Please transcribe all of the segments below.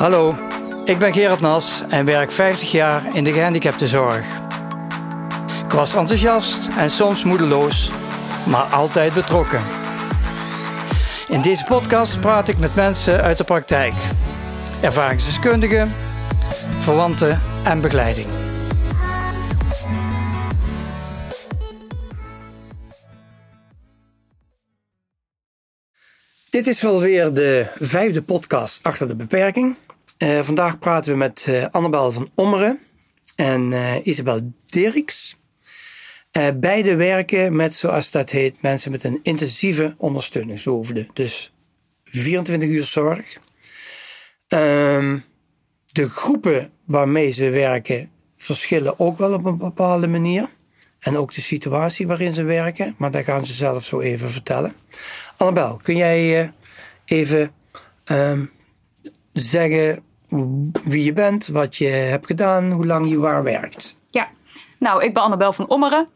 Hallo, ik ben Gerard Nas en werk 50 jaar in de gehandicaptenzorg. Ik was enthousiast en soms moedeloos, maar altijd betrokken. In deze podcast praat ik met mensen uit de praktijk, ervaringsdeskundigen, verwanten en begeleiding. Dit is wel weer de vijfde podcast achter de beperking. Uh, vandaag praten we met uh, Annabel van Ommeren en uh, Isabel Dirks. beide werken met, zoals dat heet, mensen met een intensieve ondersteuningsbehoefte. Dus 24 uur zorg. Ehm, de groepen waarmee ze werken verschillen ook wel op een bepaalde manier. En ook de situatie waarin ze werken, maar daar gaan ze zelf zo even vertellen. Annabel, kun jij even ehm, zeggen wie je bent, wat je hebt gedaan, hoe lang je waar werkt. Ja, nou, ik ben Annabel van Ommeren.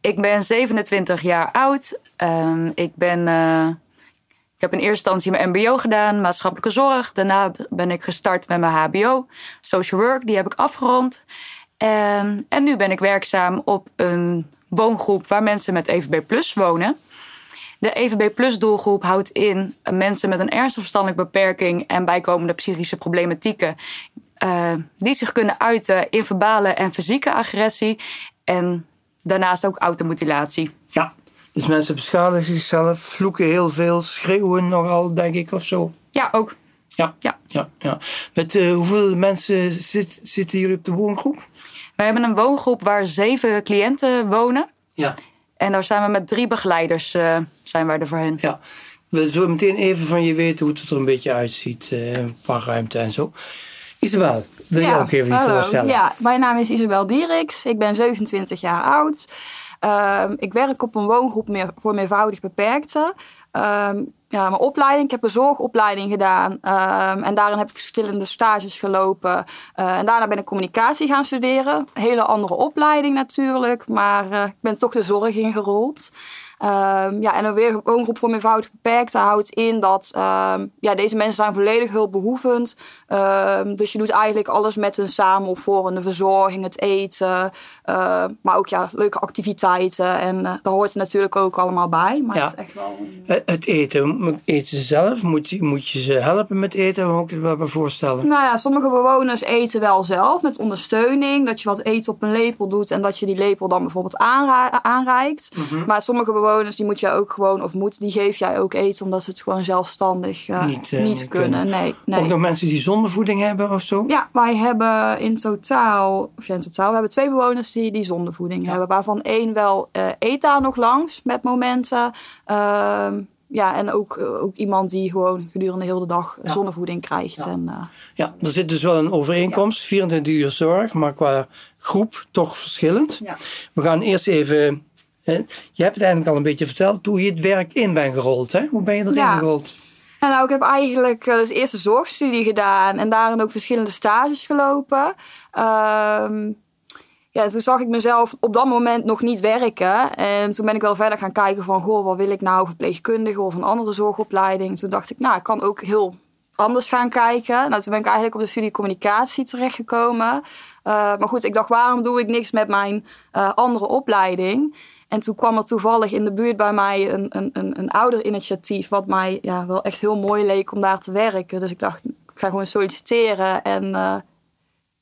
Ik ben 27 jaar oud. Uh, ik, ben, uh, ik heb in eerste instantie mijn MBO gedaan, maatschappelijke zorg. Daarna ben ik gestart met mijn HBO, social work, die heb ik afgerond. Um, en nu ben ik werkzaam op een woongroep waar mensen met EVB Plus wonen. De EVB Plus doelgroep houdt in mensen met een ernstige verstandelijke beperking en bijkomende psychische problematieken. Uh, die zich kunnen uiten in verbale en fysieke agressie. En daarnaast ook automutilatie. Ja, dus mensen beschadigen zichzelf, vloeken heel veel, schreeuwen nogal, denk ik, of zo. Ja, ook. Ja, ja. ja, ja. Met uh, hoeveel mensen zit, zitten jullie op de woongroep? We hebben een woongroep waar zeven cliënten wonen. Ja. En daar zijn we met drie begeleiders uh, zijn wij er voor hen. Ja. We zullen meteen even van je weten hoe het er een beetje uitziet, uh, qua ruimte en zo. Isabel, wil je ook even je voorstellen? Ja, mijn naam is Isabel Dieriks. Ik ben 27 jaar oud. Uh, ik werk op een woongroep meer, voor meervoudig beperkten. Um, ja, mijn opleiding. Ik heb een zorgopleiding gedaan. Um, en daarin heb ik verschillende stages gelopen. Uh, en daarna ben ik communicatie gaan studeren. Hele andere opleiding natuurlijk. Maar uh, ik ben toch de zorg ingerold. Um, ja, en een weer woongroep voor meervoudig beperkte houdt in dat um, ja, deze mensen zijn volledig hulpbehoevend. Um, dus je doet eigenlijk alles met hun samen of voor de verzorging, het eten. Uh, maar ook ja, leuke activiteiten. En uh, daar hoort het natuurlijk ook allemaal bij. Maar ja. het is echt wel... Het eten, eten ze zelf? Moet je, moet je ze helpen met eten? Hoe moet ik me voorstellen? Nou ja, sommige bewoners eten wel zelf met ondersteuning. Dat je wat eten op een lepel doet en dat je die lepel dan bijvoorbeeld aanra aanreikt. Mm -hmm. Maar sommige bewoners bewoners, die moet jij ook gewoon, of moet, die geef jij ook eten, omdat ze het gewoon zelfstandig uh, niet, uh, niet kunnen. kunnen. Nee, nee. Ook nog mensen die zondevoeding hebben of zo? Ja, wij hebben in totaal, of ja, in totaal, we hebben twee bewoners die, die zondevoeding ja. hebben, waarvan één wel uh, eet daar nog langs met momenten. Uh, ja, en ook, ook iemand die gewoon gedurende de hele dag ja. zonnevoeding krijgt. Ja. En, ja, er zit dus wel een overeenkomst, ja. 24 uur zorg, maar qua groep toch verschillend. Ja. We gaan eerst even je hebt het eigenlijk al een beetje verteld hoe je het werk in bent gerold. Hè? Hoe ben je erin ja. gerold? Nou, ik heb eigenlijk dus eerst een zorgstudie gedaan en daarin ook verschillende stages gelopen. Um, ja, toen zag ik mezelf op dat moment nog niet werken. En toen ben ik wel verder gaan kijken van, goh, wat wil ik nou, verpleegkundige of een andere zorgopleiding. Toen dacht ik, nou, ik kan ook heel anders gaan kijken. Nou, toen ben ik eigenlijk op de studie communicatie terechtgekomen. Uh, maar goed, ik dacht, waarom doe ik niks met mijn uh, andere opleiding? En toen kwam er toevallig in de buurt bij mij een, een, een, een ouderinitiatief, wat mij ja, wel echt heel mooi leek om daar te werken. Dus ik dacht, ik ga gewoon solliciteren. En uh,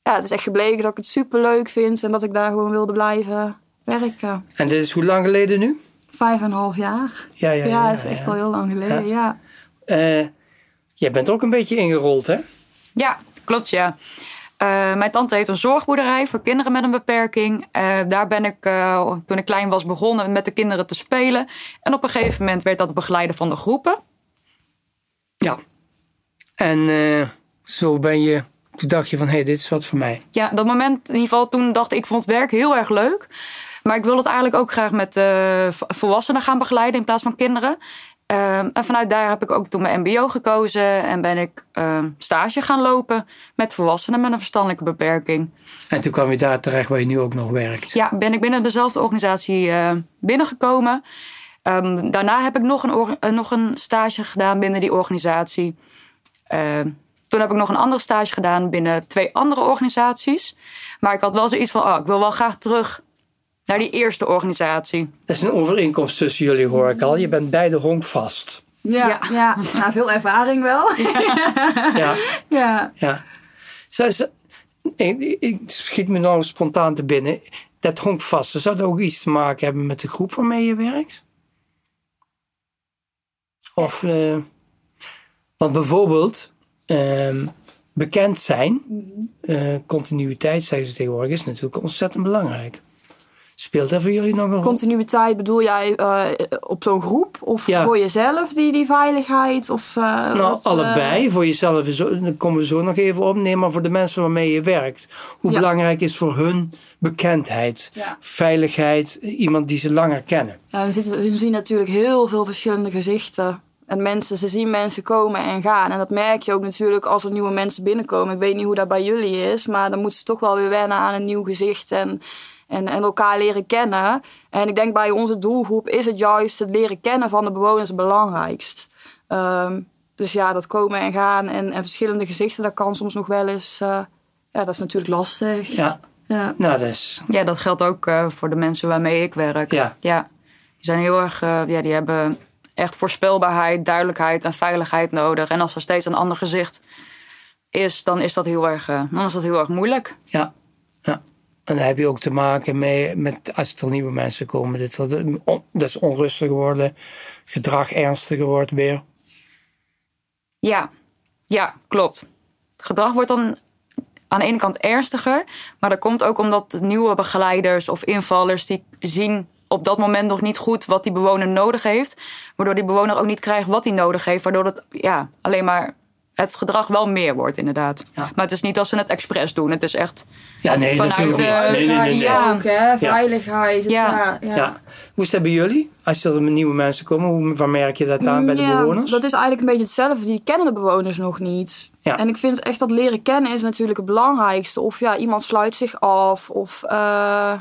ja, het is echt gebleken dat ik het super leuk vind en dat ik daar gewoon wilde blijven werken. En dit is hoe lang geleden nu? Vijf en een half jaar. Ja, ja, ja. ja, het is echt ja. al heel lang geleden, ja. ja. Uh, jij bent ook een beetje ingerold, hè? Ja, klopt, ja. Uh, mijn tante heeft een zorgboerderij voor kinderen met een beperking. Uh, daar ben ik uh, toen ik klein was begonnen met de kinderen te spelen. En op een gegeven moment werd dat het begeleiden van de groepen. Ja. En zo ben je. Toen dacht je van hé, hey, dit is wat voor mij. Ja, dat moment in ieder geval toen dacht ik, ik vond het werk heel erg leuk. Maar ik wil het eigenlijk ook graag met volwassenen gaan begeleiden in plaats van kinderen. Uh, en vanuit daar heb ik ook toen mijn MBO gekozen en ben ik uh, stage gaan lopen met volwassenen met een verstandelijke beperking. En toen kwam je daar terecht waar je nu ook nog werkt? Ja, ben ik binnen dezelfde organisatie uh, binnengekomen. Um, daarna heb ik nog een, uh, nog een stage gedaan binnen die organisatie. Toen heb ik nog een andere stage gedaan binnen twee andere organisaties. Maar ik had wel zoiets van, oh, ik wil wel graag terug naar die eerste organisatie. Dat is een overeenkomst tussen jullie, hoor ik al. Je bent beide honkvast. Ja, Ja. ja. Nou, veel ervaring wel. Ja, ja. ja. Ze- ik, ik schiet me nou spontaan te binnen. Dat honkvaste, zou dat ook iets te maken hebben met de groep waarmee je werkt? Of, eh, want bijvoorbeeld, ehm, bekend zijn, eh, continuïteit, zeggen ze tegenwoordig, is natuurlijk ontzettend belangrijk. Speelt dat voor jullie nog een rol? Continuïteit bedoel jij eh, op zo'n groep? Of Ja. voor jezelf die, die veiligheid? Of, eh, Nou, wat, eh, allebei. Voor jezelf, is, daar komen we zo nog even op. Nee, maar voor de mensen waarmee je werkt. Hoe Ja. belangrijk is voor hun bekendheid, Ja. veiligheid, iemand die ze langer kennen. Ja, hun, zitten, zien natuurlijk heel veel verschillende gezichten. En mensen, ze zien mensen komen en gaan. En dat merk je ook natuurlijk als er nieuwe mensen binnenkomen. Ik weet niet hoe dat bij jullie is, maar dan moeten ze toch wel weer wennen aan een nieuw gezicht en, en, en elkaar leren kennen. En ik denk bij onze doelgroep is het juist het leren kennen van de bewoners het belangrijkst. Ehm, dus ja, dat komen en gaan en, en verschillende gezichten, dat kan soms nog wel eens. eh, ja, dat is natuurlijk lastig. Ja, Ja. nou dat is... Ja, dat geldt ook eh, voor de mensen waarmee ik werk. Ja. Die zijn heel erg, eh, ja, die hebben echt voorspelbaarheid, duidelijkheid en veiligheid nodig. En als er steeds een ander gezicht is, dan is dat heel erg, dan is dat heel erg moeilijk. Ja, ja. En dan heb je ook te maken mee, met als er nieuwe mensen komen. Dat, is onrustiger worden, gedrag ernstiger wordt weer. Ja, ja, klopt. Het gedrag wordt dan aan de ene kant ernstiger, maar dat komt ook omdat nieuwe begeleiders of invallers die zien op dat moment nog niet goed wat die bewoner nodig heeft, waardoor die bewoner ook niet krijgt wat hij nodig heeft, waardoor het ja, alleen maar het gedrag wel meer wordt inderdaad. Ja. Maar het is niet als ze het expres doen. Het is echt Ja, nee, Vanuit, natuurlijk niet. Nee, nee, nee, nee. ja. ook, hè? Veiligheid. Ja. ja, ja. Ja. Hoe is dat bij jullie? Als er nieuwe mensen komen, hoe, waar merk je dat aan bij de bewoners? Dat is eigenlijk een beetje hetzelfde. Die kennen de bewoners nog niet. Ja. En ik vind echt dat leren kennen is natuurlijk het belangrijkste. Of ja, iemand sluit zich af. Of eh,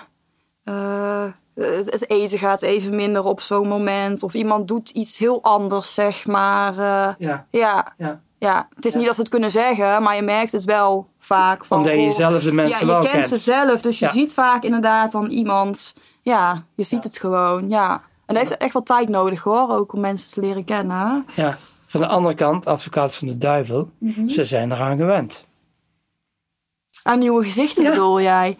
eh, het, het eten gaat even minder op zo'n moment. Of iemand doet iets heel anders, zeg maar. Eh, Ja, ja, ja. het is niet dat ze het kunnen zeggen, maar je merkt het wel vaak. Van, Omdat je goh, zelf de mensen ja, wel je kent kent. ze zelf, dus je Ja. ziet vaak inderdaad dan iemand. Ja, je ziet het gewoon, ja. En dat heeft echt wel tijd nodig hoor, ook om mensen te leren kennen. Ja. Van de andere kant, advocaat van de duivel, Mhm. ze zijn eraan gewend. Aan nieuwe gezichten Ja. bedoel jij?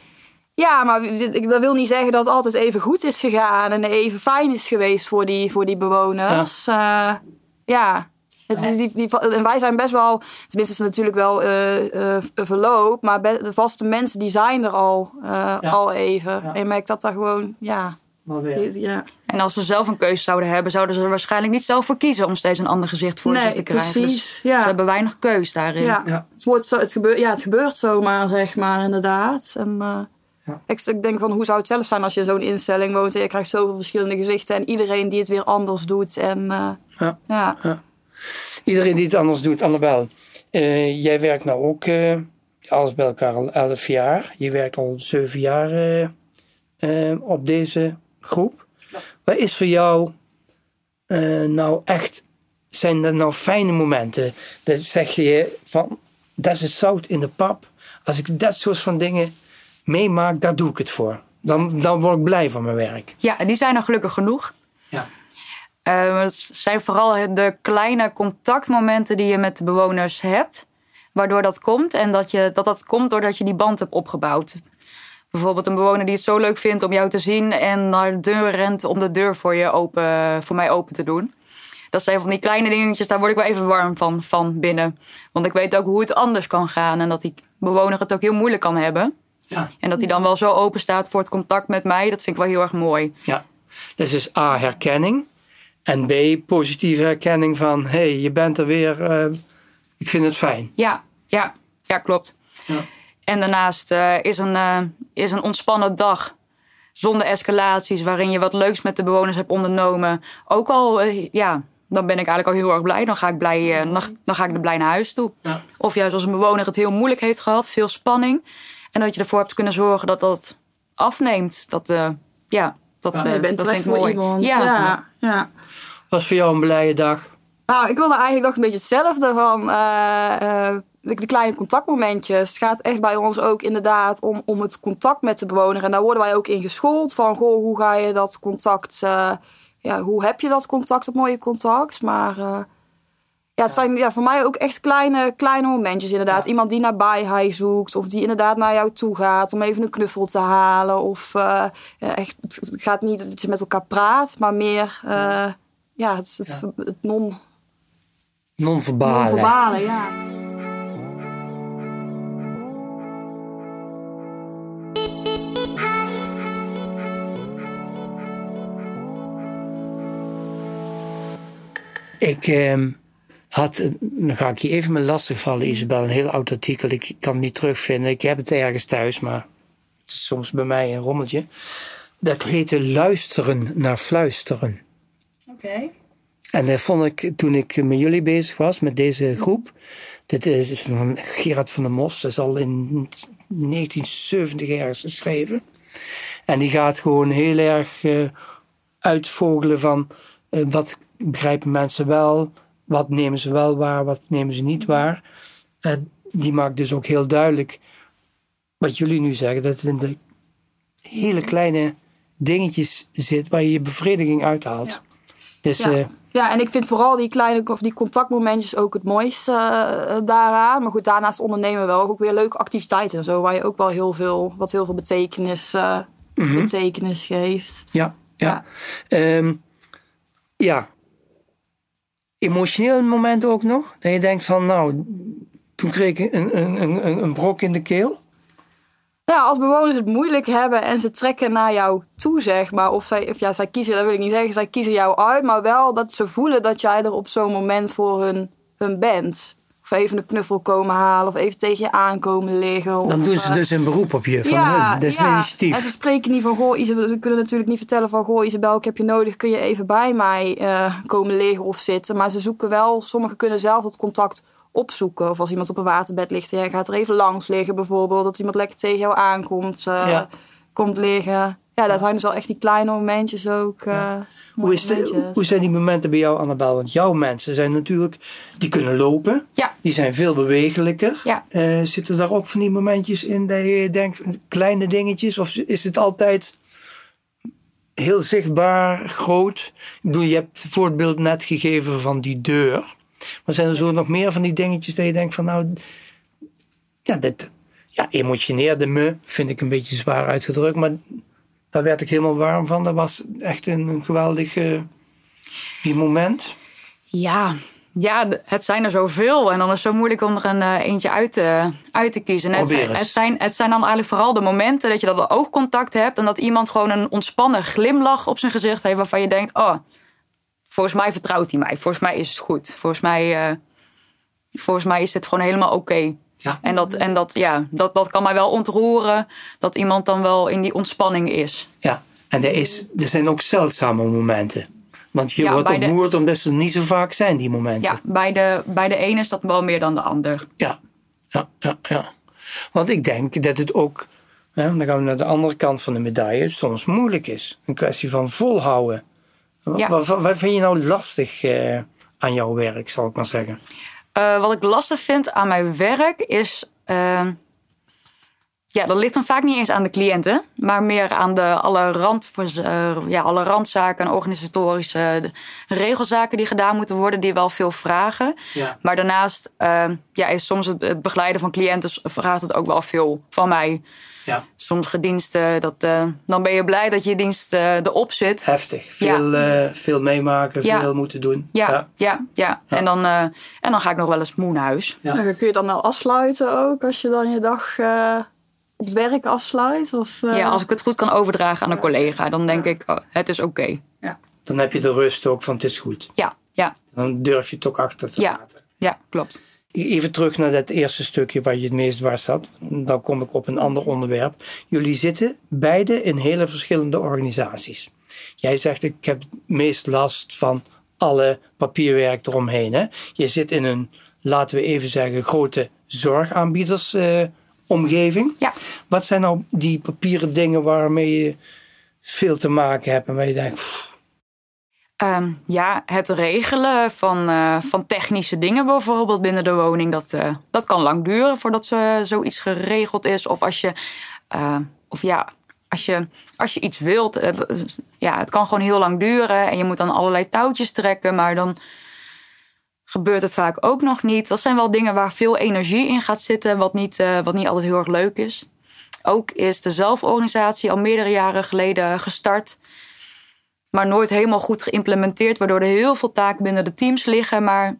Ja, maar dat wil niet zeggen dat het altijd even goed is gegaan en even fijn is geweest voor die, voor die bewoners. Ja. ja. Het is die, die, en wij zijn best wel, tenminste is het natuurlijk wel eh, eh, verloop, maar be- de vaste mensen die zijn er al, eh, Ja. al even. Ja. En je merkt dat daar gewoon, ja, Maar weer. ja. En als ze zelf een keuze zouden hebben, zouden ze er waarschijnlijk niet zelf voor kiezen om steeds een ander gezicht voor Nee, zich te krijgen. precies, Dus ja. ze hebben weinig keus daarin. Ja, Ja. Het, wordt zo, het, gebeurt, ja, het gebeurt zomaar, zeg maar, inderdaad. En, eh, Ja. ik, ik denk van, hoe zou het zelf zijn als je in zo'n instelling woont... en je krijgt zoveel verschillende gezichten... en iedereen die het weer anders doet. En, eh, Ja. Iedereen die het anders doet, Annabel. Eh, jij werkt nou ook eh, alles bij elkaar al 11 jaar. Je werkt al 7 jaar eh, op deze groep. Wat is voor jou nou echt, zijn dat nou fijne momenten? Dat zeg je van, dat is het zout in de pap. Als ik dat soort van dingen meemaak, daar doe ik het voor. Dan, dan word ik blij van mijn werk. Ja, en die zijn er gelukkig genoeg. Ja. Eh, het zijn vooral de kleine contactmomenten die je met de bewoners hebt. Waardoor dat komt. En dat, je, dat dat komt doordat je die band hebt opgebouwd. Bijvoorbeeld een bewoner die het zo leuk vindt om jou te zien en naar de deur rent om de deur voor, je open, voor mij open te doen. Dat zijn van die kleine dingetjes, daar word ik wel even warm van, van binnen. Want ik weet ook hoe het anders kan gaan en dat die bewoner het ook heel moeilijk kan hebben. Ja. En dat hij dan wel zo open staat voor het contact met mij, dat vind ik wel heel erg mooi. Ja, dus is A, herkenning. En B, positieve herkenning van, hé, hey, je bent er weer, eh, ik vind het fijn. Ja, ja, ja klopt. Ja. En daarnaast eh, is, een, eh, is een ontspannen dag zonder escalaties, waarin je wat leuks met de bewoners hebt ondernomen. Ook al, ja, dan ben ik eigenlijk al heel erg blij. Dan ga ik, blij, dan, dan ga ik er blij naar huis toe. Ja. Of juist als een bewoner het heel moeilijk heeft gehad, veel spanning. En dat je ervoor hebt kunnen zorgen dat dat afneemt. Dat, ja, dat, Ja, eh, je bent dat vind ik mooi. iemand. Ja. ja, ja. Was voor jou een blije dag? Nou, ik wilde eigenlijk nog een beetje hetzelfde van. eh, eh, de, de kleine contactmomentjes. Het gaat echt bij ons ook inderdaad om, om het contact met de bewoner. En daar worden wij ook in geschoold. Van, goh, hoe ga je dat contact... eh, ja, hoe heb je dat contact, dat mooie contact? Maar eh, ja, het zijn ja, voor mij ook echt kleine, kleine momentjes inderdaad. Iemand die nabijheid zoekt. Of die inderdaad naar jou toe gaat om even een knuffel te halen. Of eh, ja, echt, het gaat niet dat je met elkaar praat, maar meer... eh, ja, het, het, het non, Non-verbale. non-verbale, ja. Ik ehm, had, eh, dan ga ik je even me lastigvallen, Isabel, een heel oud artikel. Ik kan het niet terugvinden. Ik heb het ergens thuis, maar het is soms bij mij een rommeltje. Dat heette Luisteren naar Fluisteren. Oké. En dat vond ik toen ik met jullie bezig was, met deze groep. Dit is van Gerard van der Mos, dat is al in 1970 ergens geschreven. En die gaat gewoon heel erg eh, uitvogelen van eh, wat begrijpen mensen wel, wat nemen ze wel waar, wat nemen ze niet waar. En die maakt dus ook heel duidelijk wat jullie nu zeggen, dat het in de hele kleine dingetjes zit waar je je bevrediging uithaalt. Ja. Dus Ja. eh, Ja, en ik vind vooral die kleine of die contactmomentjes ook het mooiste eh, daaraan. Maar goed, daarnaast ondernemen we wel ook weer leuke activiteiten en zo. Waar je ook wel heel veel, wat heel veel betekenis, eh, betekenis geeft. Ja, ja. Ja. Ja. ja. Emotioneel moment ook nog? Dat je denkt van, nou, toen kreeg ik een, een, een, een brok in de keel. Ja, als bewoners het moeilijk hebben en ze trekken naar jou toe, zeg maar. Of, zij, of ja, zij kiezen, dat wil ik niet zeggen, zij kiezen jou uit. Maar wel dat ze voelen dat jij er op zo'n moment voor hun, hun bent. Of even een knuffel komen halen, of even tegen je aankomen liggen. Dan of, doen ze eh, dus een beroep op je. Van hun. Dat is een En ze initiatief. spreken niet van, goh, Isabel, ze kunnen natuurlijk niet vertellen van, goh, Isabel, ik heb je nodig, kun je even bij mij eh, komen liggen of zitten. Maar ze zoeken wel, sommigen kunnen zelf dat contact opzoeken. Of als iemand op een waterbed ligt, ja, gaat er even langs liggen bijvoorbeeld. Dat iemand lekker tegen jou aankomt, Ja. komt liggen. Ja, dat zijn dus wel echt die kleine momentjes ook. eh, Hoe, is de, hoe zijn die momenten bij jou, Annabel? Want jouw mensen zijn natuurlijk, die kunnen lopen. Ja. Die zijn veel bewegelijker. Ja. Eh, zitten daar ook van die momentjes in dat je denkt, kleine dingetjes? Of is het altijd heel zichtbaar, groot? Ik bedoel, je hebt het voorbeeld net gegeven van die deur. Maar zijn er zo nog meer van die dingetjes dat je denkt van nou, ja, dit ja, emotioneerde me, vind ik een beetje zwaar uitgedrukt, maar daar werd ik helemaal warm van. Dat was echt een, geweldig eh, die moment. Ja, ja, het zijn er zoveel. En dan is het zo moeilijk om er een eh, eentje uit te, uit te kiezen. En Het zijn, het, zijn, het zijn dan eigenlijk vooral de momenten dat je dat oogcontact hebt. En dat iemand gewoon een ontspannen glimlach op zijn gezicht heeft. Waarvan je denkt, oh, volgens mij vertrouwt hij mij. Volgens mij is het goed. Volgens mij, eh, volgens mij is het gewoon helemaal oké. Ja. En, dat, en dat, ja, dat, dat kan mij wel ontroeren. Dat iemand dan wel in die ontspanning is. Ja, en er, is, er zijn ook zeldzame momenten. Want je Ja, wordt ontroerd omdat ze niet zo vaak zijn, die momenten. Ja, bij de, bij de ene is dat wel meer dan de ander. Ja, ja, ja. ja. Want ik denk dat het ook, hè, dan gaan we naar de andere kant van de medaille, soms moeilijk is. Een kwestie van volhouden. Wa- Ja. Wat, wat, wat vind je nou lastig eh, aan jouw werk, zal ik maar zeggen? Eh, wat ik lastig vind aan mijn werk is. eh, ja, dat ligt dan vaak niet eens aan de cliënten, maar meer aan de, alle, rand, eh, ja, alle randzaken en organisatorische regelzaken die gedaan moeten worden, die wel veel vragen. Ja. Maar daarnaast ja, is soms het, het begeleiden van cliënten vraagt het ook wel veel van mij. Ja. Sommige diensten, dat, eh, dan ben je blij dat je dienst eh, erop zit. Heftig. Veel, eh, veel meemaken, Ja. veel moeten doen. Ja, ja, ja. En, dan, eh, en dan ga ik nog wel eens moe naar huis. Ja. Kun je dan wel afsluiten ook, als je dan je dag eh, op het werk afsluit? Of, eh, Ja, als ik het goed kan overdragen aan een collega, dan denk ik, oh, het is oké. Dan heb je de rust ook van het is goed. Ja, ja, Dan durf je het ook achter te Ja. laten. ja, klopt. Even terug naar dat eerste stukje waar je het meest dwars zat. Dan kom ik op een ander onderwerp. Jullie zitten beide in hele verschillende organisaties. Jij zegt, ik heb het meest last van alle papierwerk eromheen. Hè? Je zit in een, laten we even zeggen, grote zorgaanbiedersomgeving. omgeving. Ja. Wat zijn nou die papieren dingen waarmee je veel te maken hebt en waar je denkt, pff, Ehm, ja, het regelen van, eh, van technische dingen bijvoorbeeld binnen de woning. Dat, eh, dat kan lang duren voordat ze, zoiets geregeld is. Of als je, eh, of ja, als je, als je iets wilt. ja, het kan gewoon heel lang duren. En je moet dan allerlei touwtjes trekken. Maar dan gebeurt het vaak ook nog niet. Dat zijn wel dingen waar veel energie in gaat zitten. Wat niet, wat niet altijd heel erg leuk is. Ook is de zelforganisatie al meerdere jaren geleden gestart maar nooit helemaal goed geïmplementeerd, waardoor er heel veel taken binnen de teams liggen, maar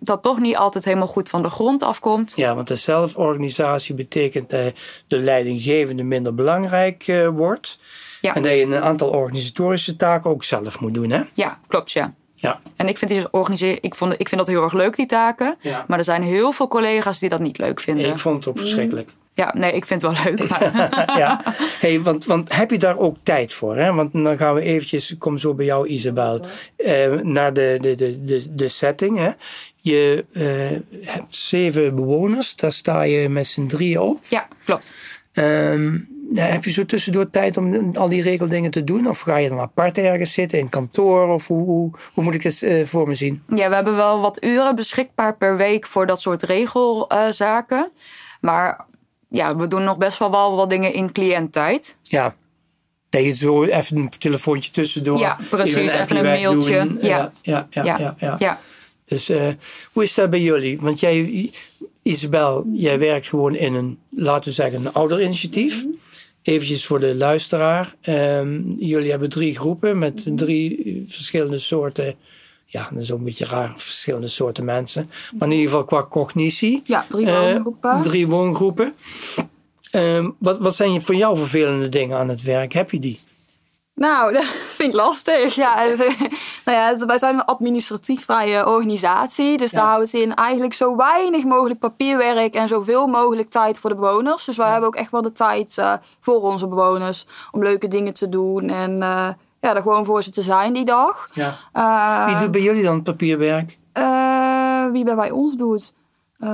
dat toch niet altijd helemaal goed van de grond afkomt. Ja, want de zelforganisatie betekent dat de leidinggevende minder belangrijk eh, wordt. Ja. En dat je een aantal organisatorische taken ook zelf moet doen, hè? Ja, klopt, ja. Ja. En ik vind, die organise- ik, vond, ik vind dat heel erg leuk, die taken. Ja. Maar er zijn heel veel collega's die dat niet leuk vinden. Ik vond het ook verschrikkelijk. Ja, nee, ik vind het wel leuk. Maar, ja. Hey, want, want heb je daar ook tijd voor? Hè? Want dan gaan we eventjes, ik kom zo bij jou Isabel, eh, naar de, de, de, de, de setting. Hè? Je eh, hebt zeven bewoners, daar sta je met z'n drieën op. ja, klopt. Ehm, heb je zo tussendoor tijd om al die regeldingen te doen? Of ga je dan apart ergens zitten in kantoor? Of hoe, hoe, hoe moet ik het eh, voor me zien? Ja, we hebben wel wat uren beschikbaar per week voor dat soort regelzaken. maar ja, we doen nog best wel wel wat dingen in cliënttijd. Ja. Dat je zo even een telefoontje tussendoor. Ja, precies, even even een mailtje. doen. Ja. Ja, ja, ja, ja, ja. ja. Dus eh, hoe is dat bij jullie? Want jij, Isabel, jij werkt gewoon in een, laten we zeggen, een ouderinitiatief. Eventjes voor de luisteraar. Ehm, jullie hebben drie groepen met drie verschillende soorten. Ja, dat is ook een beetje raar, verschillende soorten mensen. Maar in ieder geval qua cognitie. Ja, drie eh, woongroepen. drie woongroepen. Ehm, wat, wat zijn je voor jou vervelende dingen aan het werk? Heb je die? Nou, dat vind ik lastig. Ja, nou ja, wij zijn een administratief vrije organisatie. Dus Ja. daar houdt in eigenlijk zo weinig mogelijk papierwerk en zoveel mogelijk tijd voor de bewoners. Dus wij hebben ook echt wel de tijd eh, voor onze bewoners om leuke dingen te doen. En eh, ja, er gewoon voor ze te zijn die dag. Ja. Eh, Wie doet bij jullie dan het papierwerk? eh, wie bij wij ons doet. Eh,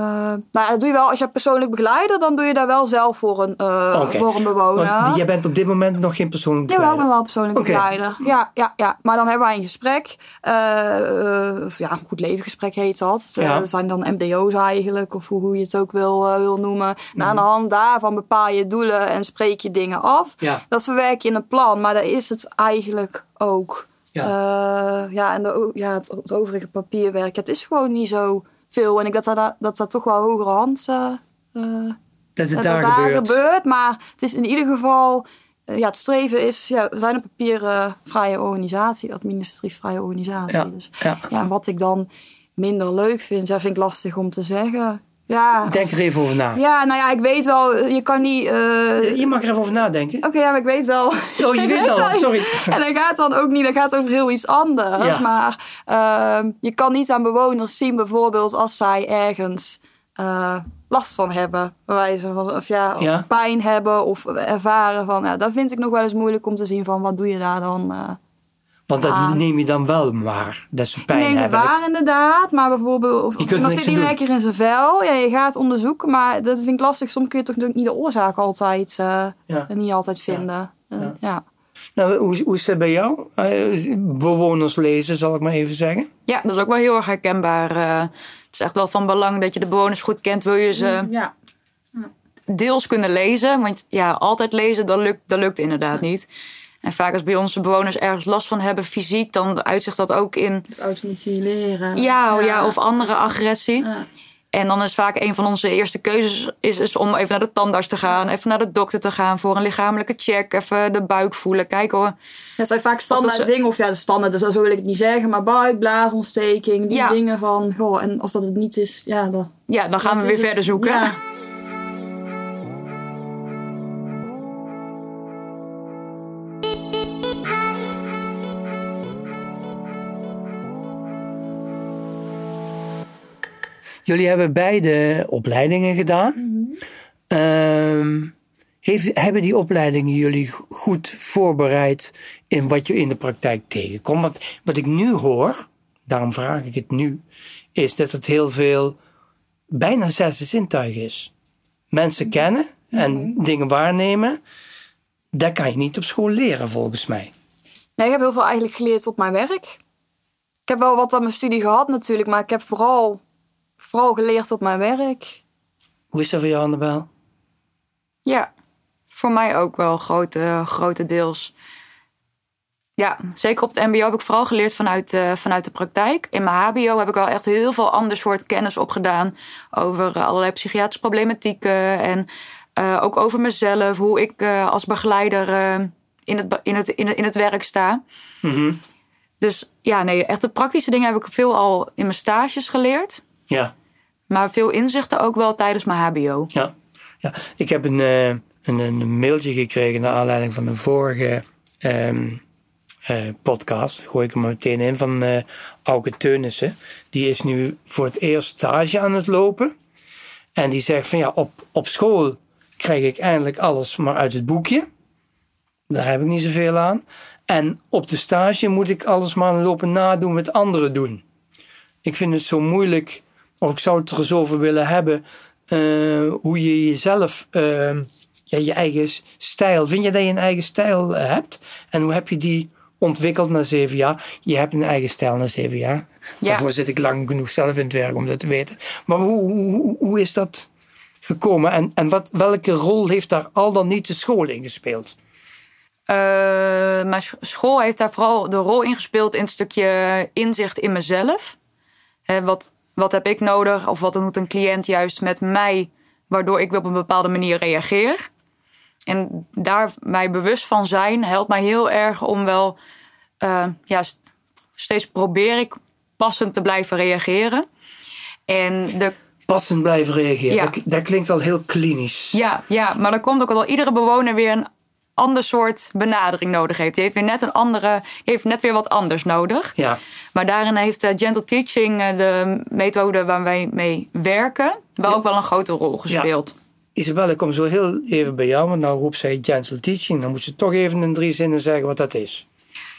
ja, dat doe je wel. Als je persoonlijk begeleider, dan doe je daar wel zelf voor een, eh, voor een bewoner. Want jij bent op dit moment nog geen persoonlijk Jawel, ik ben begeleider. wel persoonlijk begeleider. Ja, ja, ja. Maar dan hebben wij een gesprek. Eh, of ja, een goed levengesprek heet dat. Ja. dat zijn dan MDO's eigenlijk, of hoe, je het ook wil, wil noemen. En Mhm. aan de hand daarvan bepaal je doelen en spreek je dingen af. Ja. Dat verwerk je in een plan, maar dat is het eigenlijk ook. Ja, ja en de, ja, het, het overige papierwerk, het is gewoon niet zo veel. En ik dat dat, dat, dat toch wel hogere hand eh, Dat het dat daar gebeurt. gebeurt. Maar het is in ieder geval... eh, ja, het streven is... Ja, we zijn een papiervrije organisatie. Administratief vrije organisatie. Ja, Dus ja. wat ik dan minder leuk vind... Ja, vind ik lastig om te zeggen. Ja, Denk er even over na. ja nou ja, ik weet wel... Je kan niet... eh, Je mag er even over nadenken. Oké, ja, maar ik weet wel. Oh, je weet al, wel. sorry. En dat gaat dan ook niet, dat gaat over heel iets anders. Ja. Maar ehm, je kan niet aan bewoners zien, bijvoorbeeld als zij ergens eh, last van hebben. Wijze van, of ja, of Ja. pijn hebben of ervaren van. Ja, dat vind ik nog wel eens moeilijk om te zien van wat doe je daar dan. Want dat Ah. neem je dan wel waar. Dat ze pijn ik neem het waar inderdaad, maar bijvoorbeeld of, Je kunt zit doen. lekker in zijn vel. Ja, je gaat onderzoeken, maar dat vind ik lastig. Soms kun je toch niet de oorzaak altijd eh, Ja. niet altijd vinden. Eh, Ja. ja. Nou, hoe, hoe is dat bij jou? Eh, bewoners lezen, zal ik maar even zeggen. Ja, dat is ook wel heel erg herkenbaar. Het is echt wel van belang dat je de bewoners goed kent. Wil je ze ja. deels kunnen lezen? Want ja, altijd lezen, dat lukt, dat lukt inderdaad niet. En vaak als bij onze bewoners ergens last van hebben fysiek... dan uitzicht dat ook in Het automutileren. ja, ja. of andere agressie. Ja. En dan is vaak een van onze eerste keuzes is, is om even naar de tandarts te gaan. Even naar de dokter te gaan voor een lichamelijke check. Even de buik voelen. Kijken hoor. Dat zijn vaak standaard dingen, of ja, de standaard, dus zo wil ik het niet zeggen, maar buik, blaasontsteking, die Ja. dingen van, goh, en als dat het niet is, ja, dan. Ja, dan gaan we weer het. verder zoeken. Jullie hebben beide opleidingen gedaan. Ehm, heeft, hebben die opleidingen jullie goed voorbereid in wat je in de praktijk tegenkomt? Want wat ik nu hoor, daarom vraag ik het nu, is dat het heel veel bijna zesde zintuig is. Mensen kennen en dingen waarnemen, dat kan je niet op school leren volgens mij. Nee, ik heb heel veel eigenlijk geleerd op mijn werk. ik heb wel wat aan mijn studie gehad natuurlijk, maar ik heb vooral, vooral geleerd op mijn werk. Hoe is dat voor jou, Annabel? Ja, voor mij ook wel grote, grotendeels. Ja, zeker op het MBO heb ik vooral geleerd vanuit, uh, vanuit de praktijk. In mijn HBO heb ik wel echt heel veel ander soort kennis opgedaan over uh, allerlei psychiatrische problematieken en uh, ook over mezelf, hoe ik als begeleider in, het, in, het, in, het, in het werk sta. Mm -hmm. Dus ja, nee, echt de praktische dingen heb ik veel al in mijn stages geleerd. Ja. Maar veel inzichten ook wel tijdens mijn HBO. Ja, ja. ik heb een, uh, een, een, mailtje gekregen naar aanleiding van een vorige um, uh, podcast. Gooi ik hem meteen in van uh, Auke Teunissen. Die is nu voor het eerst stage aan het lopen. En die zegt van ja, op, op school krijg ik eindelijk alles maar uit het boekje. Daar heb ik niet zoveel aan. En op de stage moet ik alles maar lopen nadoen met anderen doen. Ik vind het zo moeilijk, of ik zou het er eens over willen hebben, uh, hoe je jezelf, uh, ja, je eigen stijl, vind je dat je een eigen stijl hebt? En hoe heb je die ontwikkeld na zeven jaar? Je hebt een eigen stijl na zeven jaar. Ja. Daarvoor zit ik lang genoeg zelf in het werk om dat te weten. Maar hoe, hoe, hoe is dat gekomen? En, en wat, welke rol heeft daar al dan niet de school in gespeeld? Uh, mijn school heeft daar vooral de rol in gespeeld in het stukje inzicht in mezelf. Wat, wat heb ik nodig of wat doet een cliënt juist met mij, waardoor ik op een bepaalde manier reageer. En daar mij bewust van zijn helpt mij heel erg om wel, uh, ja, steeds probeer ik passend te blijven reageren. En de Passend blijven reageren, Ja. dat, dat klinkt al heel klinisch. Ja, ja, maar dan komt ook wel iedere bewoner weer een ander soort benadering nodig heeft. Die heeft weer net een andere, heeft net weer wat anders nodig. Ja. Maar daarin heeft uh, gentle teaching, uh, de methode waar wij mee werken, wel Ja. ook wel een grote rol gespeeld. Isabel, ik kom zo heel even bij jou, want nou roept zij gentle teaching. Dan moet ze toch even in drie zinnen zeggen wat dat is.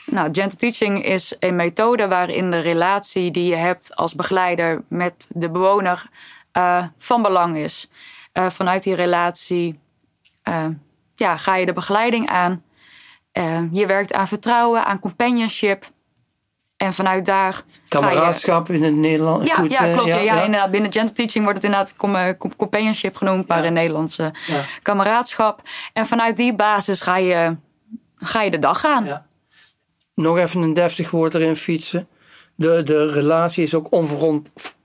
Nou, gentle teaching is een methode waarin de relatie die je hebt als begeleider met de bewoner uh, van belang is. Uh, vanuit die relatie uh, ja, ga je de begeleiding aan. Uh, je werkt aan vertrouwen, aan companionship. En vanuit daar. Ga Kameraadschap in het Nederlands. je... ja, goed, ja, eh, klopt. Ja, ja, ja, ja. inderdaad. Binnen gentle teaching wordt het inderdaad eh, com- companionship genoemd, maar in Nederlands eh, Ja. kameraadschap. En vanuit die basis ga je, ga je de dag aan. Ja. Nog even een deftig woord erin fietsen. De, de relatie is ook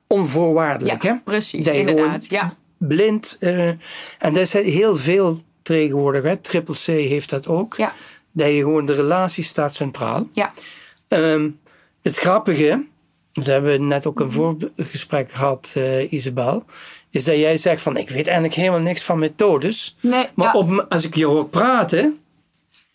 onvoorwaardelijk. hè? precies. Dat je Inderdaad. Ja. Blind. eh, en dat is heel veel tegenwoordig. Hè? Triple C heeft dat ook. Ja. Dat je gewoon de relatie staat centraal. Ja. Ehm, het grappige, dat hebben we net ook Mhm. een voorgesprek gehad, eh, Isabel, is dat jij zegt van ik weet eigenlijk helemaal niks van methodes. Nee, Maar ja. op, als ik je hoor praten,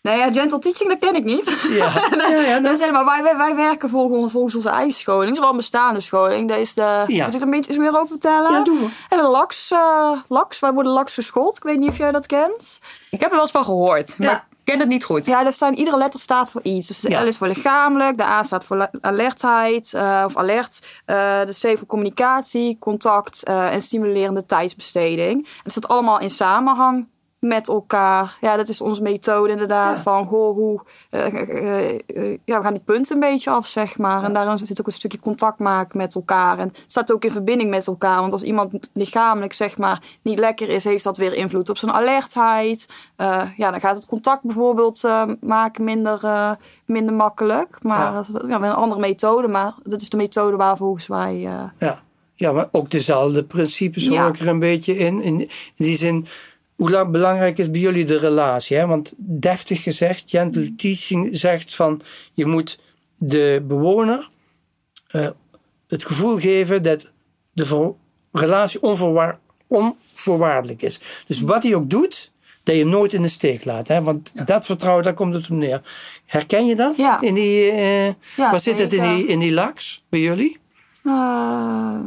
Nee, ja, gentle teaching, dat ken ik niet. ja, ja, ja, is helemaal, wij, wij, wij werken volgens, volgens onze eigen scholing. Het is wel een bestaande scholing. Dat is de, Ja. Moet ik er een beetje iets meer over vertellen? Ja, doe maar. En de LAX, eh, LAX, wij worden LAX geschoold. Ik weet niet of jij dat kent. Ik heb er wel eens van gehoord, maar ik ken het niet goed. Ja, staan, iedere letter staat voor iets. Dus de Ja. L is voor lichamelijk, de A staat voor alertheid eh, of alert. eh, de C voor communicatie, contact eh, en stimulerende tijdsbesteding. En dat staat allemaal in samenhang met elkaar. Ja, dat is onze methode inderdaad. Ja. Van, goh, hoe... eh, eh, eh, ja, we gaan die punten een beetje af, zeg maar. En daarin zit ook een stukje contact maken met elkaar. En het staat ook in verbinding met elkaar. Want als iemand lichamelijk, zeg maar, niet lekker is... heeft dat weer invloed op zijn alertheid. Ja, dan gaat het contact bijvoorbeeld maken minder, minder makkelijk. Maar Ja. ja, een andere methode. Maar dat is de methode waar volgens wij... ja. ja, maar ook dezelfde principes hoor ik er een beetje in. In, in die zin, hoe lang belangrijk is bij jullie de relatie? Hè? Want deftig gezegd, gentle teaching zegt van je moet de bewoner eh, het gevoel geven dat de relatie onvoorwaar- onvoorwaardelijk is. Dus wat hij ook doet, dat je nooit in de steek laat. Hè? Want dat vertrouwen, daar komt het op neer. Herken je dat? Ja. In die, eh, Ja, waar zit het in die, in die laks bij jullie? Eh,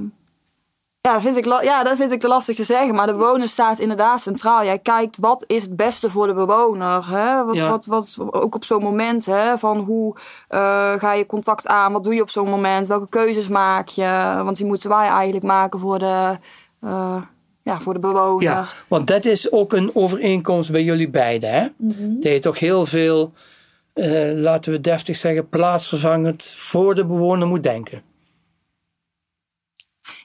ja, vind ik ja, dat vind ik te lastig te zeggen. Maar de bewoner staat inderdaad centraal. Jij kijkt wat is het beste voor de bewoner. Hè? Wat, Ja. wat, wat, ook op zo'n moment. Hè? Van hoe eh, ga je contact aan? Wat doe je op zo'n moment? Welke keuzes maak je? Want die moeten wij eigenlijk maken voor de, eh, ja, voor de bewoner. Ja, want dat is ook een overeenkomst bij jullie beiden. Hè? Dat je toch heel veel eh, laten we deftig zeggen, plaatsvervangend voor de bewoner moet denken.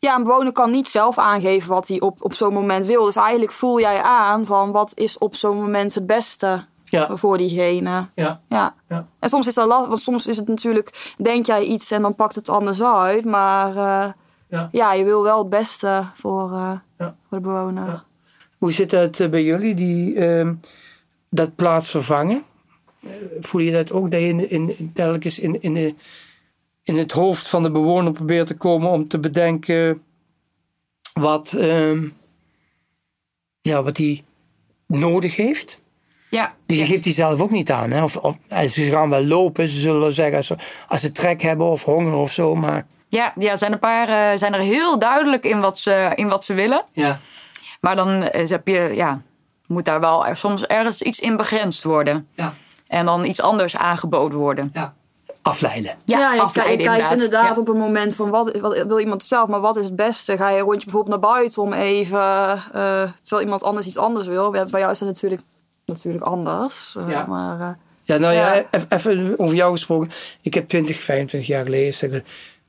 Ja, een bewoner kan niet zelf aangeven wat hij op, op zo'n moment wil. Dus eigenlijk voel jij aan van wat is op zo'n moment het beste Ja, voor diegene. ja, Ja. ja. En soms is dat lastig, want soms is het natuurlijk, denk jij iets en dan pakt het anders uit. Maar eh, Ja. ja. je wil wel het beste voor, eh, voor de bewoner. Hoe zit dat eh, bij jullie, die, ehm, dat plaatsvervangen? Voel je dat ook, dat je in, in, in, telkens in, in, de, in het hoofd van de bewoner probeert te komen om te bedenken wat, ehm, ja, wat hij nodig heeft? Ja, Die geeft hij zelf ook niet aan. Hè? Of, of, eh, ze gaan wel lopen, ze zullen wel zeggen als ze, als ze trek hebben of honger of zo. Maar ja, ja zijn, een paar, eh, zijn er heel duidelijk in wat ze, in wat ze willen. ja, Maar dan eh, heb je, ja, moet daar wel soms ergens iets in begrensd worden. ja, En dan iets anders aangeboden worden. ja. Afleiden. Ja, je, ki- je afleiden kijkt inderdaad Ja. op een moment van wat, wat wil iemand zelf, maar wat is het beste? Ga je een rondje bijvoorbeeld naar buiten om even, eh, terwijl iemand anders iets anders wil. Bij bij jou is dat natuurlijk, natuurlijk anders. eh, Ja. Maar, eh, Ja, nou ja, Ja. eff- even over jou gesproken. Ik heb 20, 25 jaar geleden zeg,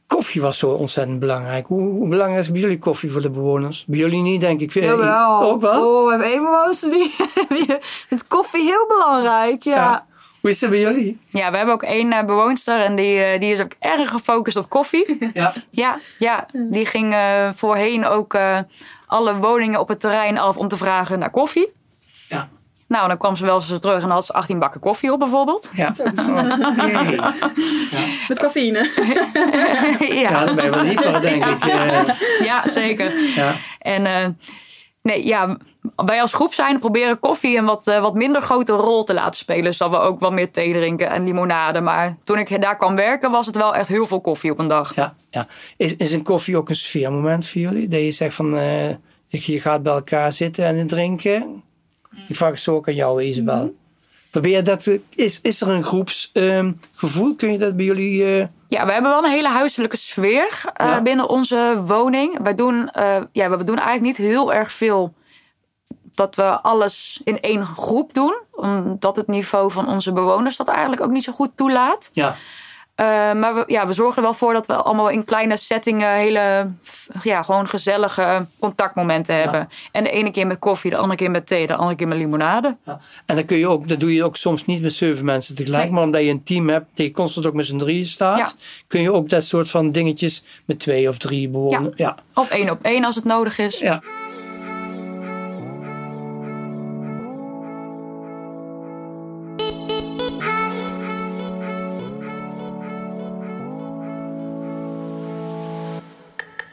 koffie was zo ontzettend belangrijk. Hoe, hoe belangrijk is bij jullie koffie voor de bewoners? Bij jullie niet, denk ik. jawel. Ook wel? Oh, we hebben één bewoner die, die vindt koffie heel belangrijk. Ja. Ja. Hoe is het bij jullie? Ja, we hebben ook één eh, bewoonster en die, eh, die is ook erg gefocust op koffie. Ja. ja, ja, die ging eh, voorheen ook eh, alle woningen op het terrein af om te vragen naar koffie. Ja. Nou, dan kwam ze wel eens terug en had ze 18 bakken koffie op bijvoorbeeld. Ja. Oké. Met cafeïne. Ja, ja. dan ben je wel hyper, denk ik. Eh, ja, zeker. Ja. En eh, nee, ja, wij als groep zijn proberen koffie een wat, eh, wat minder grote rol te laten spelen. Zodat we ook wat meer thee drinken en limonade. Maar toen ik daar kwam werken, was het wel echt heel veel koffie op een dag. Ja, ja. Is, is een koffie ook een sfeermoment voor jullie? Dat je zegt van, eh, je gaat bij elkaar zitten en drinken. Ik vraag het zo ook aan jou, Isabel. Probeer dat, is, is er een groepsgevoel? Kun je dat bij jullie... eh, Ja, we hebben wel een hele huiselijke sfeer Ja. binnen onze woning. Wij doen, ja, we doen eigenlijk niet heel erg veel dat we alles in één groep doen. Omdat het niveau van onze bewoners dat eigenlijk ook niet zo goed toelaat. ja. Eh, maar we, ja, we zorgen er wel voor dat we allemaal in kleine settingen hele, ja, gewoon gezellige contactmomenten hebben. En de ene keer met koffie, de andere keer met thee, de andere keer met limonade. Ja. En dan kun je ook, dat doe je ook soms niet met zeven mensen tegelijk, Nee. maar omdat je een team hebt, dat je constant ook met z'n drieën staat, Ja. kun je ook dat soort van dingetjes met twee of drie bewoners. Ja. Of één op één als het nodig is. ja.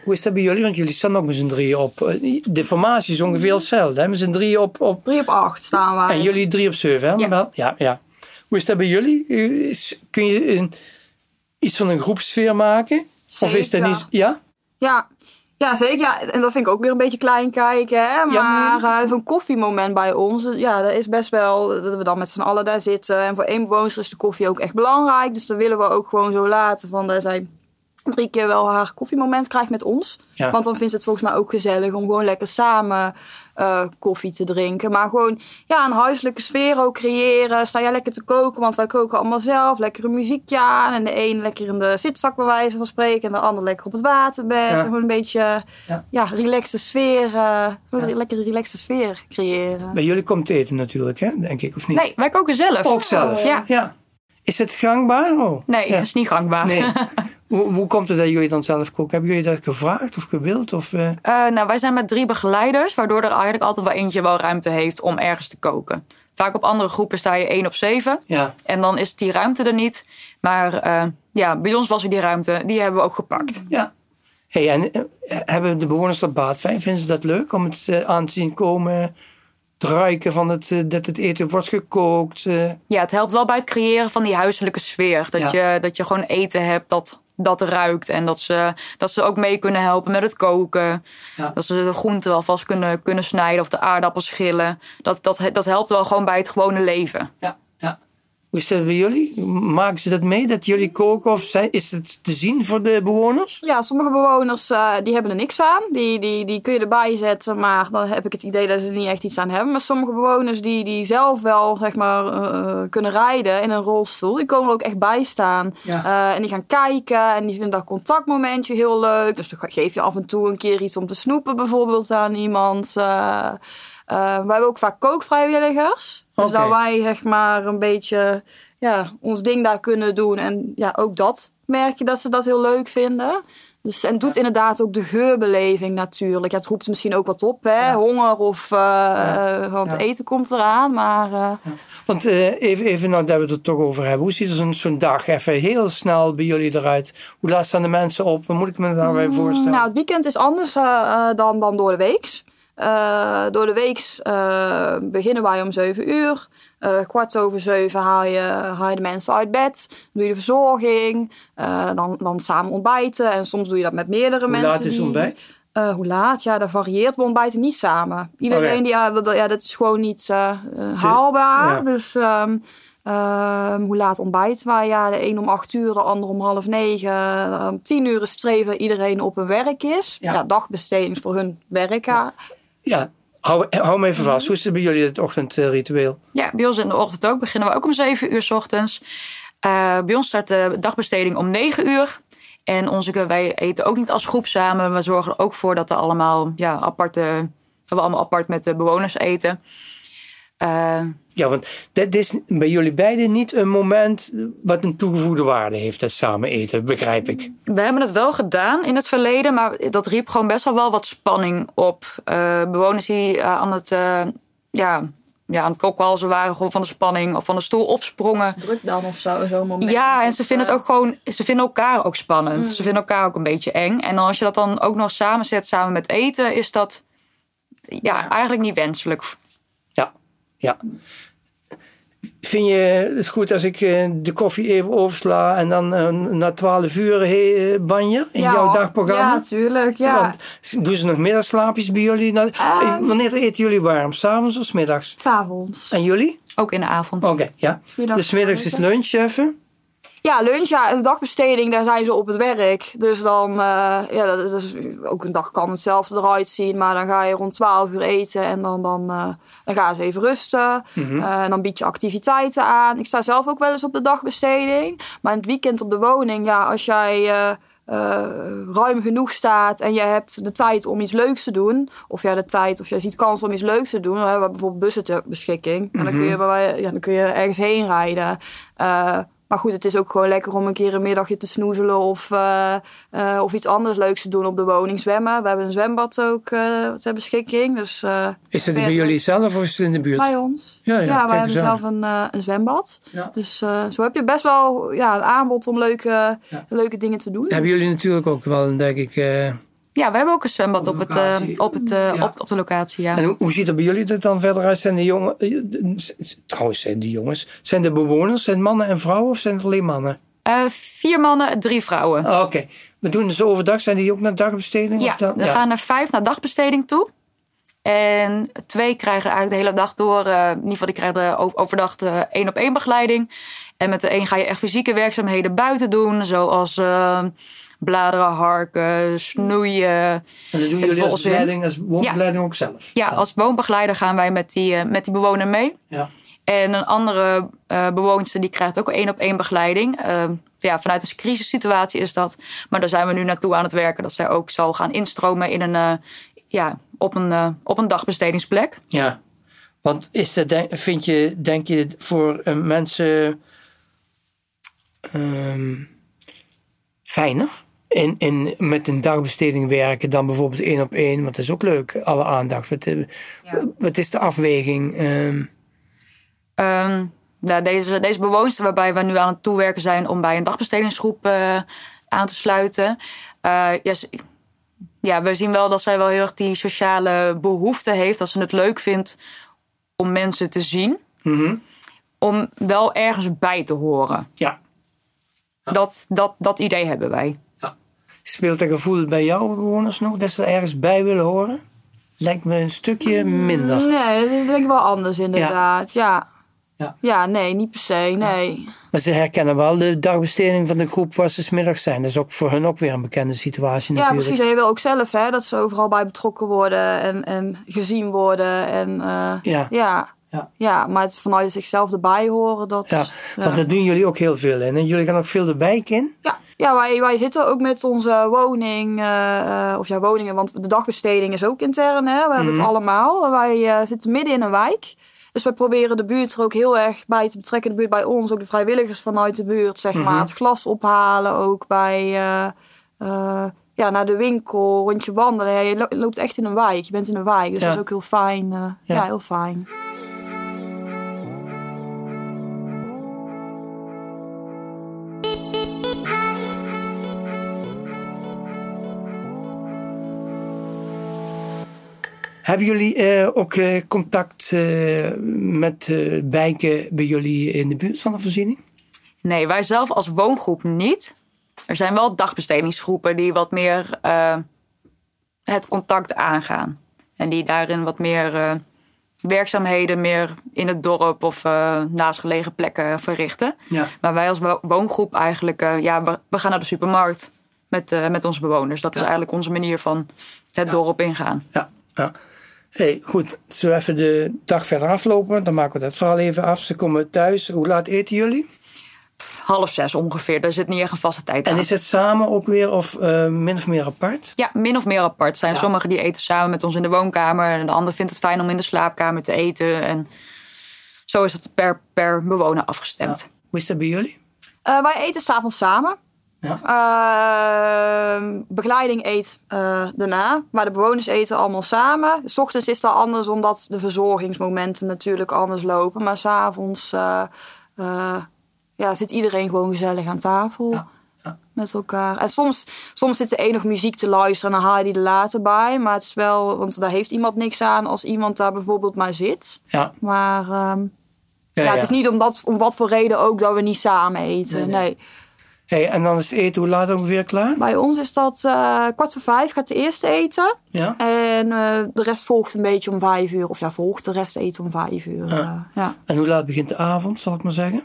Hoe is dat bij jullie? Want jullie staan ook met z'n drieën op. eh, De formatie is ongeveer hetzelfde. Hè? Met z'n drieën op, op Drie op acht staan wij. en jullie drie op zeven, hè? Ja. Annabel? Ja, ja. Hoe is dat bij jullie? Kun je een, iets van een groepsfeer maken? Of is dat niet... Ja? Ja. Ja, zeker. Ja, en dat vind ik ook weer een beetje klein kijken. Hè? Ja, Maar eh, zo'n koffiemoment bij ons, ja, dat is best wel dat we dan met z'n allen daar zitten. En voor één bewoner is de koffie ook echt belangrijk. Dus dat willen we ook gewoon zo laten. Van dat zij drie keer wel haar koffiemoment krijgt met ons. Ja. Want dan vindt ze het volgens mij ook gezellig om gewoon lekker samen eh, koffie te drinken. Maar gewoon ja, een huiselijke sfeer ook creëren. Sta jij lekker te koken, want wij koken allemaal zelf. Lekker een muziekje aan. En de een lekker in de zitzak bij wijze van spreken. En de ander lekker op het waterbed. Ja. En Gewoon een beetje Ja. ja. relaxte sfeer. eh, gewoon een lekker relaxte sfeer creëren. Bij jullie komt eten natuurlijk, hè? Denk ik, of niet? Nee, wij koken zelf. Ook zelf? Ja. Is het gangbaar? Oh. Nee, Ja. dat is niet gangbaar. Nee. hoe, hoe komt het dat jullie dan zelf koken? Hebben jullie dat gevraagd of gewild? Of, eh? Eh, nou, wij zijn met drie begeleiders, waardoor er eigenlijk altijd wel eentje wel ruimte heeft om ergens te koken. Vaak op andere groepen sta je één op zeven. Ja. En dan is die ruimte er niet. Maar eh, ja, bij ons was er die ruimte. Die hebben we ook gepakt. ja. Hey, en hebben de bewoners er baat bij? Vinden ze dat leuk om het aan te zien komen? Ruiken van het, eh, dat het eten wordt gekookt? eh? Ja, het helpt wel bij het creëren van die huiselijke sfeer. Dat, Ja. je, dat je gewoon eten hebt dat, dat ruikt. En dat ze, dat ze ook mee kunnen helpen met het koken. Ja. Dat ze de groenten alvast kunnen, kunnen snijden of de aardappels schillen. Dat, dat, dat helpt wel gewoon bij het gewone leven. Ja. Hoe is dat bij jullie? Maken ze dat mee dat jullie koken of zijn, is het te zien voor de bewoners? Ja, sommige bewoners uh, die hebben er niks aan. Die, die, die kun je erbij zetten, maar dan heb ik het idee dat ze er niet echt iets aan hebben. Maar sommige bewoners die, die zelf wel zeg maar, uh, kunnen rijden in een rolstoel, die komen er ook echt bij staan. Ja. Uh, en die gaan kijken en die vinden dat contactmomentje heel leuk. Dus dan geef je af en toe een keer iets om te snoepen bijvoorbeeld aan iemand. Uh, we hebben ook vaak kookvrijwilligers. Dus okay. dat wij zeg maar een beetje ja, ons ding daar kunnen doen. En ja, ook dat merk je dat ze dat heel leuk vinden. Dus, en het doet inderdaad ook de geurbeleving natuurlijk. Ja, het roept misschien ook wat op, hè? Ja. honger of uh, ja. want eten komt eraan. Maar, uh... Want uh, even, even nou dat we het er toch over hebben. Hoe ziet zo'n zo'n dag even heel snel bij jullie eruit? Hoe laat staan de mensen op? Wat moet ik me daarbij voorstellen? Nou, het weekend is anders dan, dan door de week. Uh, door de week uh, beginnen wij om 7 uur. Uh, kwart over zeven haal je, haal je de mensen uit bed. Doe je de verzorging. dan, dan samen ontbijten. En soms doe je dat met meerdere hoe mensen. Hoe laat is ontbijt? hoe laat? Ja, dat varieert. We ontbijten niet samen. Iedereen, Oh, die, ja, dat, ja, dat is gewoon niet haalbaar. Ja. Dus um, um, hoe laat ontbijten wij? Ja, de een om acht uur, de ander om half negen. Om tien uur streven iedereen op hun werk is. Ja. ja dagbesteding voor hun werk. Ja. Ja, hou, hou me even vast. Hoe is het bij jullie het ochtendritueel? Ja, bij ons in de ochtend ook. Beginnen we ook om 7 uur s ochtends. Uh, bij ons start de dagbesteding om 9 uur. En onze, wij eten ook niet als groep samen. We zorgen er ook voor dat er allemaal ja, aparte, we allemaal apart met de bewoners eten. Uh, ja, want dit is bij jullie beiden niet een moment wat een toegevoegde waarde heeft, dat samen eten, begrijp ik. We hebben het wel gedaan in het verleden, maar dat riep gewoon best wel wel wat spanning op. Uh, bewoners die uh, aan het, uh, ja, ja, aan het kokhalzen waren, gewoon van de spanning of van de stoel opsprongen. Druk dan of zo, zo'n moment. Ja, en ze vinden het ook gewoon, ze vinden elkaar ook spannend. Mm. Ze vinden elkaar ook een beetje eng. En als je dat dan ook nog samenzet samen met eten, is dat ja, ja. eigenlijk niet wenselijk. Ja. Vind je het goed als ik de koffie even oversla en dan uh, na twaalf uur hey, banje in ja, jouw dagprogramma? Ja, tuurlijk. Ja. Want, doen ze nog middagslaapjes bij jullie? Nou, um, wanneer eten jullie warm? S'avonds of s middags? S'avonds. En jullie? Ook in de avond. Oké, okay, ja. Middags dus middags is lunch even? Ja, lunch, ja. En de dagbesteding, daar zijn ze op het werk. Dus dan, uh, ja, dat is, ook een dag kan hetzelfde eruit zien. Maar dan ga je rond 12 uur eten en dan, dan, uh, dan gaan ze even rusten. Mm -hmm. uh, dan bied je activiteiten aan. Ik sta zelf ook wel eens op de dagbesteding. Maar in het weekend op de woning, ja, als jij ruim genoeg staat en je hebt de tijd om iets leuks te doen. Of jij de tijd, of jij ziet kans om iets leuks te doen. Dan hebben we bijvoorbeeld bussen ter beschikking. En dan kun je, bij, ja, dan kun je ergens heen rijden. Maar goed, het is ook gewoon lekker om een keer een middagje te snoezelen of, uh, uh, of iets anders leuks te doen op de woning. Zwemmen. We hebben een zwembad ook uh, ter beschikking. Dus, is het bij jullie zelf of is het in de buurt? Bij ons. Ja, ja, ja wij hebben zelf een, een zwembad. Ja. Dus zo heb je best wel ja, een aanbod om leuke, leuke dingen te doen. Hebben jullie natuurlijk ook wel, denk ik... Ja, we hebben ook een zwembad op, het, uh, op, het, ja. op, op de locatie, ja. En hoe, hoe ziet het bij jullie er dan verder uit? Zijn de jongen, trouwens, zijn die jongens, zijn de bewoners, zijn mannen en vrouwen of zijn het alleen mannen? Uh, vier mannen, drie vrouwen. Oh, Oké. Okay. We doen dus overdag, zijn die ook naar dagbesteding? Ja, dan? er gaan er vijf naar dagbesteding toe. En twee krijgen eigenlijk de hele dag door, in ieder geval die krijgen overdag één op één begeleiding. En met de een ga je echt fysieke werkzaamheden buiten doen, zoals bladeren harken, snoeien. En dat doen jullie als begeleiding, als woonbegeleiding ja. ook zelf? Ja, als woonbegeleider gaan wij met die, uh, met die bewoner mee. Ja. En een andere uh, bewoonster die krijgt ook één op één begeleiding. Uh, ja, vanuit een crisissituatie is dat. Maar daar zijn we nu naartoe aan het werken. Dat zij ook zal gaan instromen in een, ja, op, een, op een dagbestedingsplek. Ja, want is dat, vind je, denk je, voor mensen... Um, fijner? In, in, met een dagbesteding werken dan bijvoorbeeld één op één. Want dat is ook leuk, alle aandacht. Wat, ja. wat is de afweging? Um... Nou, deze, deze bewoonster waarbij we nu aan het toewerken zijn om bij een dagbestedingsgroep uh, aan te sluiten. Uh, yes, ja, we zien wel dat zij wel heel erg die sociale behoefte heeft. Dat ze het leuk vindt om mensen te zien. Mm -hmm. Om wel ergens bij te horen. Ja. Dat, dat, dat idee hebben wij. Speelt dat gevoel bij jouw bewoners nog, dat ze er ergens bij willen horen? Lijkt me een stukje minder. Nee, dat is denk ik wel anders inderdaad, ja. Ja. Ja, nee, niet per se, nee. Maar ze herkennen wel de dagbesteding van de groep waar ze 's middags zijn. Dat is ook voor hun ook weer een bekende situatie Ja, natuurlijk. precies. En je wil ook zelf hè, dat ze overal bij betrokken worden en, en gezien worden. En, eh, Ja. ja. Ja. Ja, maar het vanuit zichzelf erbij horen, dat... Ja, want daar doen jullie ook heel veel in. En jullie gaan ook veel de wijk in. Ja, ja wij, wij zitten ook met onze woning, eh, eh, of ja, woningen, want de dagbesteding is ook intern, hè. We hebben het allemaal. Wij eh, zitten midden in een wijk. Dus wij proberen de buurt er ook heel erg bij te betrekken. De buurt bij ons, ook de vrijwilligers vanuit de buurt, zeg maar. Het glas ophalen ook bij, ja, naar de winkel, rondje wandelen. Ja, je lo- loopt echt in een wijk, je bent in een wijk. Dus Ja. dat is ook heel fijn. Ja. ja, heel fijn. Hebben jullie eh, ook eh, contact eh, met wijken bij jullie in de buurt van de voorziening? Nee, wij zelf als woongroep niet. Er zijn wel dagbestedingsgroepen die wat meer het contact aangaan. En die daarin wat meer werkzaamheden meer in het dorp of naastgelegen plekken verrichten. Ja. Maar wij als wo- woongroep eigenlijk, ja, we, we gaan naar de supermarkt met, met onze bewoners. Dat is eigenlijk onze manier van het dorp ingaan. Ja. ja. Hey, goed, zullen we even de dag verder aflopen? Dan maken we dat verhaal even af. Ze komen thuis. Hoe laat eten jullie? Half zes ongeveer, daar zit niet echt een vaste tijd aan. En is het samen ook weer of eh, min of meer apart? Ja, min of meer apart. zijn Ja. sommigen die eten samen met ons in de woonkamer. En de ander vindt het fijn om in de slaapkamer te eten. En zo is het per, per bewoner afgestemd. Hoe is dat bij jullie? Eh, wij eten s'avonds samen. Ja. Ehm, begeleiding eet eh, daarna. Maar de bewoners eten allemaal samen. S ochtends is dat anders omdat de verzorgingsmomenten natuurlijk anders lopen. Maar s'avonds avonds ja, zit iedereen gewoon gezellig aan tafel. Ja, ja. Met elkaar. En soms, soms zit er één nog muziek te luisteren en dan haal je die er later bij. Maar het is wel, want daar heeft iemand niks aan als iemand daar bijvoorbeeld maar zit. Ja. Maar ehm, Ja, het is niet omdat, om wat voor reden ook dat we niet samen eten. Nee, Nee, nee. Hey, en dan is het eten hoe laat ongeveer klaar? Bij ons is dat eh, kwart voor vijf gaat de eerste eten. Ja. En eh, de rest volgt een beetje om vijf uur. Of ja, volgt de rest eten om vijf uur. Ja. Ja. En hoe laat begint de avond, zal ik maar zeggen?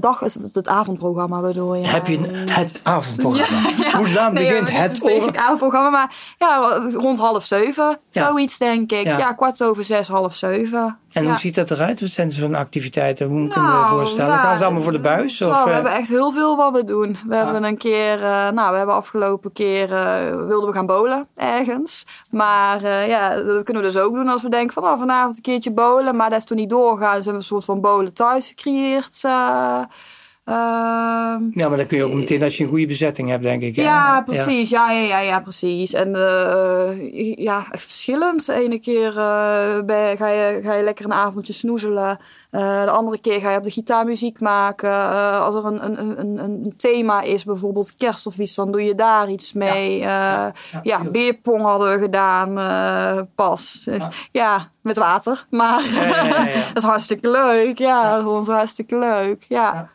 Dag is het, het avondprogramma bedoel je? Heb je een- het avondprogramma? Hoe laat Nee, begint het? Het avondprogramma, maar ja, rond half zeven. Zoiets denk ik. Ja. Ja. kwart over zes, half zeven. En ja. hoe ziet dat eruit? Wat zijn ze van activiteiten? Hoe ik me Nou, voorstellen? ja, Gaan ze allemaal voor de buis? Nou, Of, we eh, hebben echt heel veel wat we doen. We hebben een keer, eh, nou, we hebben afgelopen keer eh, wilden we gaan bowlen ergens. Maar ja, dat kunnen we dus ook doen als we denken van, nou, vanavond een keertje bowlen. Maar dat is toen niet doorgaan. Dus hebben we een soort van bowlen thuis gecreëerd. Eh, ehm, ja, maar dan kun je ook meteen als je een goede bezetting hebt, denk ik. hè? ja, precies. Ja, ja, ja, ja, precies. En eh, ja, echt verschillend. De ene keer eh, ben- ga, je, ga je lekker een avondje snoezelen. Eh, de andere keer ga je op de gitaar muziek maken. Eh, als er een, een, een, een- thema is, bijvoorbeeld kerst of iets, dan doe je daar iets mee. Ja, ja, beerpong hadden we gedaan eh, pas. Ja. met water. Maar dat is hartstikke leuk. Ja, dat ons hartstikke leuk. ja.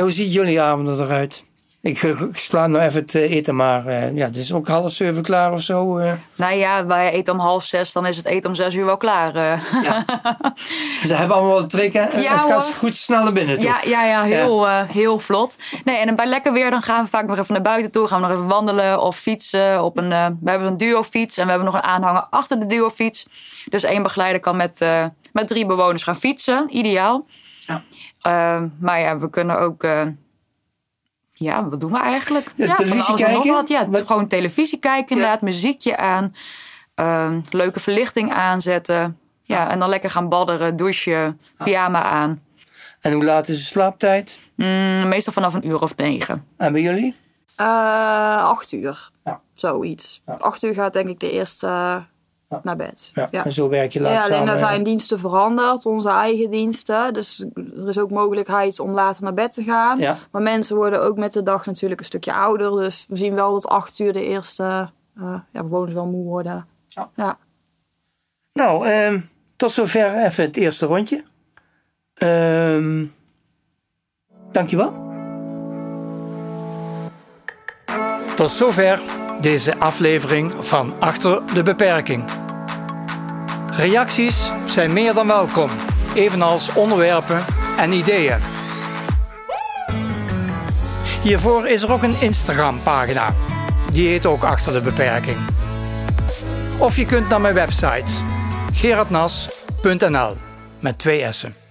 Hoe ziet jullie avonden eruit? Ik, ik sla nou even het eh, eten, maar eh, ja, het is ook half zeven klaar of zo. eh. Nou ja, wij eten om half zes, dan is het eten om zes uur wel klaar. eh. Ze hebben allemaal wat trikken. en Ja, het gaat goed snel naar binnen toe. Ja, ja, ja, heel, heel vlot. Nee, en bij lekker weer dan gaan we vaak nog even naar buiten toe. Gaan we nog even wandelen of fietsen. Op een, we hebben een duo-fiets en we hebben nog een aanhanger achter de duo-fiets. Dus één begeleider kan met, met drie bewoners gaan fietsen. Ideaal. Ja. Eh, maar ja, we kunnen ook... eh, ja, wat doen we eigenlijk? Ja, televisie alles en nog kijken? wat. Ja, Wat- gewoon televisie kijken inderdaad. Muziekje aan. eh, leuke verlichting aanzetten. Ja, en dan lekker gaan badderen, douchen, pyjama aan. En hoe laat is de slaaptijd? Mm, meestal vanaf een uur of negen. En bij jullie? Eh, acht uur. Ja. Zoiets. Ja. Acht uur gaat denk ik de eerste naar bed. Ja. Ja. En zo werk je Ja, langzaam. alleen er zijn diensten veranderd, onze eigen diensten. Dus er is ook mogelijkheid om later naar bed te gaan. Ja. Maar mensen worden ook met de dag natuurlijk een stukje ouder. Dus we zien wel dat acht uur de eerste eh, ja, bewoners wel moe worden. Ja. Ja. Nou, ehm, tot zover even het eerste rondje. Ehm dankjewel. Tot zover deze aflevering van Achter de Beperking. Reacties zijn meer dan welkom. evenals onderwerpen en ideeën. Hiervoor is er ook een Instagram-pagina. Die heet ook Achter de Beperking. Of je kunt naar mijn website gerardnas.nl met twee S'en.